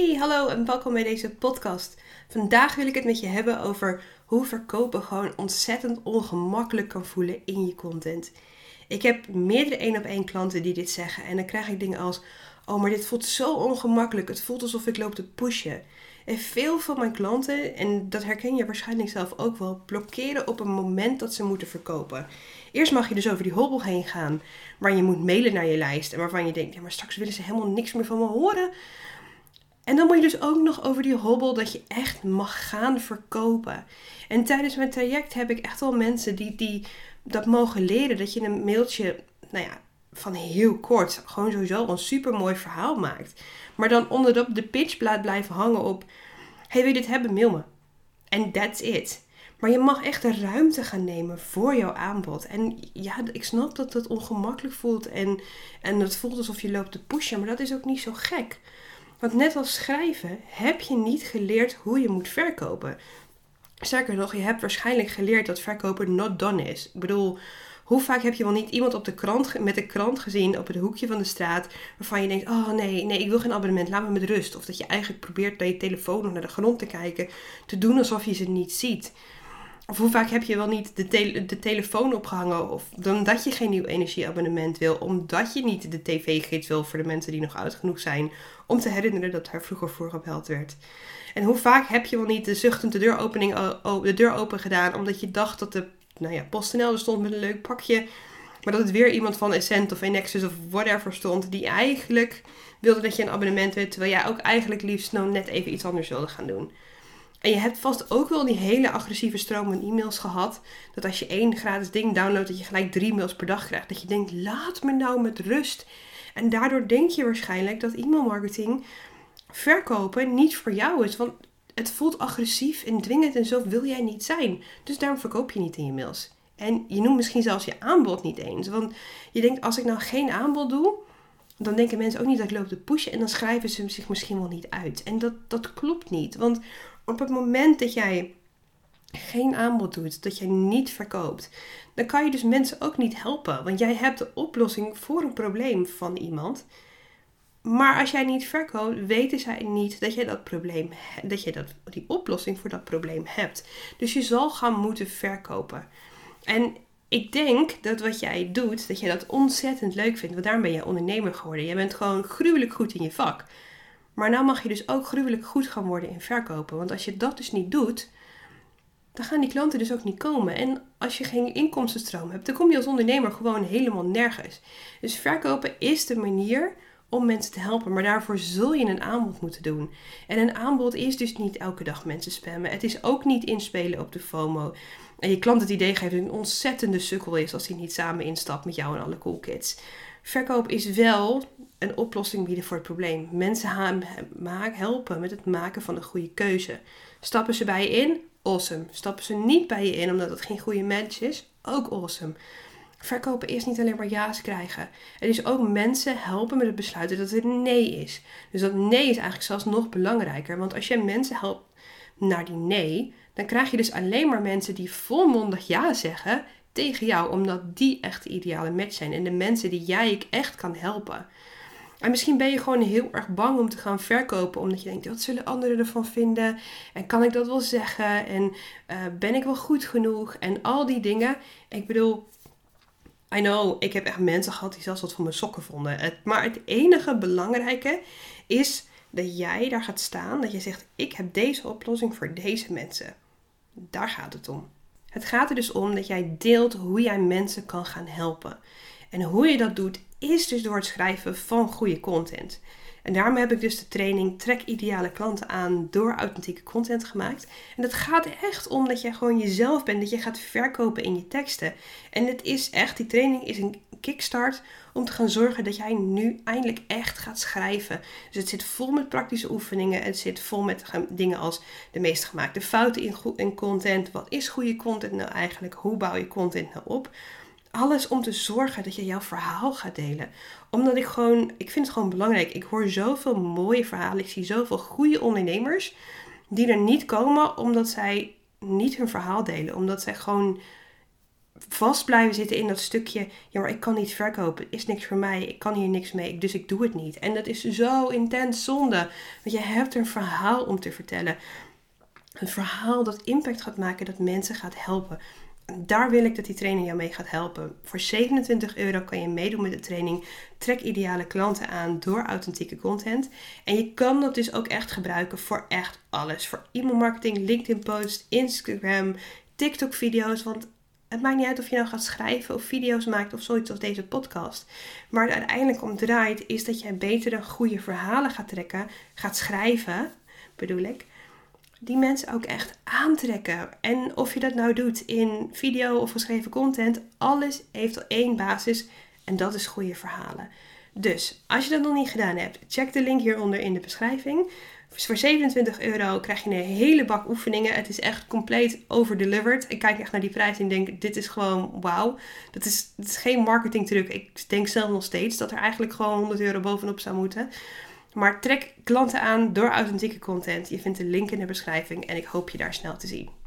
Hey, hallo en welkom bij deze podcast. Vandaag wil ik het met je hebben over hoe verkopen gewoon ontzettend ongemakkelijk kan voelen in je content. Ik heb meerdere één op één klanten die dit zeggen en dan krijg ik dingen als: Oh, maar dit voelt zo ongemakkelijk. Het voelt alsof ik loop te pushen. En veel van mijn klanten, en dat herken je waarschijnlijk zelf ook wel, blokkeren op een moment dat ze moeten verkopen. Eerst mag je dus over die hobbel heen gaan, waar je moet mailen naar je lijst en waarvan je denkt: ja, maar straks willen ze helemaal niks meer van me horen. En dan moet je dus ook nog over die hobbel dat je echt mag gaan verkopen. En tijdens mijn traject heb ik echt wel mensen die, die dat mogen leren. Dat je een mailtje, nou ja, van heel kort, gewoon sowieso een super mooi verhaal maakt. Maar dan onderop de pitchplaat blijven hangen op: hey, wil je dit hebben? Mail me. En that's it. Maar je mag echt de ruimte gaan nemen voor jouw aanbod. En ja, ik snap dat het ongemakkelijk voelt en, en het voelt alsof je loopt te pushen, maar dat is ook niet zo gek. Want net als schrijven heb je niet geleerd hoe je moet verkopen. Sterker nog, je hebt waarschijnlijk geleerd dat verkopen not done is. Ik bedoel, hoe vaak heb je wel niet iemand op de krant, met de krant gezien op het hoekje van de straat waarvan je denkt: Oh nee, nee, ik wil geen abonnement, laat me met rust. Of dat je eigenlijk probeert bij je telefoon of naar de grond te kijken, te doen alsof je ze niet ziet. Of hoe vaak heb je wel niet de, de telefoon opgehangen of dan dat je geen nieuw energieabonnement wil, omdat je niet de tv-gids wil voor de mensen die nog oud genoeg zijn om te herinneren dat daar vroeger voor gebeld werd. En hoe vaak heb je wel niet de zuchtend de de deur open gedaan omdat je dacht dat de nou ja, PostNL er stond met een leuk pakje, maar dat het weer iemand van Essent of Enexus of whatever stond die eigenlijk wilde dat je een abonnement werd, terwijl jij ook eigenlijk liefst nou net even iets anders wilde gaan doen. En je hebt vast ook wel die hele agressieve stroom van e-mails gehad. Dat als je één gratis ding downloadt, dat je gelijk drie mails per dag krijgt. Dat je denkt, laat me nou met rust. En daardoor denk je waarschijnlijk dat e-mailmarketing verkopen niet voor jou is. Want het voelt agressief en dwingend en zo wil jij niet zijn. Dus daarom verkoop je niet in je mails. En je noemt misschien zelfs je aanbod niet eens. Want je denkt, als ik nou geen aanbod doe, dan denken mensen ook niet dat ik loop te pushen. En dan schrijven ze zich misschien wel niet uit. En dat, dat klopt niet. Want op het moment dat jij geen aanbod doet, dat jij niet verkoopt, dan kan je dus mensen ook niet helpen. Want jij hebt de oplossing voor een probleem van iemand. Maar als jij niet verkoopt, weten zij niet dat jij dat probleem, dat jij dat, die oplossing voor dat probleem hebt. Dus je zal gaan moeten verkopen. En ik denk dat wat jij doet, dat je dat ontzettend leuk vindt. Want daarom ben je ondernemer geworden. Je bent gewoon gruwelijk goed in je vak. Maar nou mag je dus ook gruwelijk goed gaan worden in verkopen. Want als je dat dus niet doet, dan gaan die klanten dus ook niet komen. En als je geen inkomstenstroom hebt, dan kom je als ondernemer gewoon helemaal nergens. Dus verkopen is de manier om mensen te helpen. Maar daarvoor zul je een aanbod moeten doen. En een aanbod is dus niet elke dag mensen spammen. Het is ook niet inspelen op de FOMO. En je klant het idee geeft dat een ontzettende sukkel is als hij niet samen instapt met jou en alle cool kids. Verkoop is wel een oplossing bieden voor het probleem. Mensen helpen met het maken van een goede keuze. Stappen ze bij je in? Awesome. Stappen ze niet bij je in omdat het geen goede match is? Ook awesome. Verkopen is niet alleen maar ja's krijgen. Het is ook mensen helpen met het besluiten dat het nee is. Dus dat nee is eigenlijk zelfs nog belangrijker. Want als je mensen helpt naar die nee, dan krijg je dus alleen maar mensen die volmondig ja zeggen tegen jou, omdat die echt de ideale match zijn en de mensen die jij echt kan helpen. En misschien ben je gewoon heel erg bang om te gaan verkopen, omdat je denkt, wat zullen anderen ervan vinden? En kan ik dat wel zeggen? En uh, ben ik wel goed genoeg? En al die dingen. Ik bedoel, I know, ik heb echt mensen gehad die zelfs wat van mijn sokken vonden. Het, maar het enige belangrijke is dat jij daar gaat staan, dat je zegt, ik heb deze oplossing voor deze mensen. Daar gaat het om. Het gaat er dus om dat jij deelt hoe jij mensen kan gaan helpen. En hoe je dat doet is dus door het schrijven van goede content. En daarom heb ik dus de training Trek ideale klanten aan door authentieke content gemaakt. En het gaat echt om dat jij gewoon jezelf bent, dat je gaat verkopen in je teksten. En het is echt, die training is een kickstart om te gaan zorgen dat jij nu eindelijk echt gaat schrijven. Dus het zit vol met praktische oefeningen. Het zit vol met dingen als de meest gemaakte fouten in, in content. Wat is goede content nou eigenlijk? Hoe bouw je content nou op? Alles om te zorgen dat je jouw verhaal gaat delen. Omdat ik gewoon, ik vind het gewoon belangrijk. Ik hoor zoveel mooie verhalen. Ik zie zoveel goede ondernemers die er niet komen omdat zij niet hun verhaal delen. Omdat zij gewoon vast blijven zitten in dat stukje. Ja, maar ik kan niet verkopen. Het is niks voor mij. Ik kan hier niks mee. Dus ik doe het niet. En dat is zo intens zonde. Want je hebt een verhaal om te vertellen. Een verhaal dat impact gaat maken, dat mensen gaat helpen. Daar wil ik dat die training jou mee gaat helpen. Voor 27 euro kan je meedoen met de training. Trek ideale klanten aan door authentieke content. En je kan dat dus ook echt gebruiken voor echt alles. Voor e-mailmarketing, LinkedIn posts, Instagram, TikTok video's. Want het maakt niet uit of je nou gaat schrijven of video's maakt of zoiets als deze podcast. Maar het uiteindelijk om draait is dat jij betere, goede verhalen gaat trekken, gaat schrijven, bedoel ik. Die mensen ook echt aantrekken. En of je dat nou doet in video of geschreven content, alles heeft al één basis en dat is goede verhalen. Dus als je dat nog niet gedaan hebt, check de link hieronder in de beschrijving. Dus voor 27 euro krijg je een hele bak oefeningen. Het is echt compleet overdelivered. Ik kijk echt naar die prijs en denk, dit is gewoon wauw. Dat is, dat is geen marketingtruc. Ik denk zelf nog steeds dat er eigenlijk gewoon 100 euro bovenop zou moeten. Maar trek klanten aan door authentieke content. Je vindt de link in de beschrijving en ik hoop je daar snel te zien.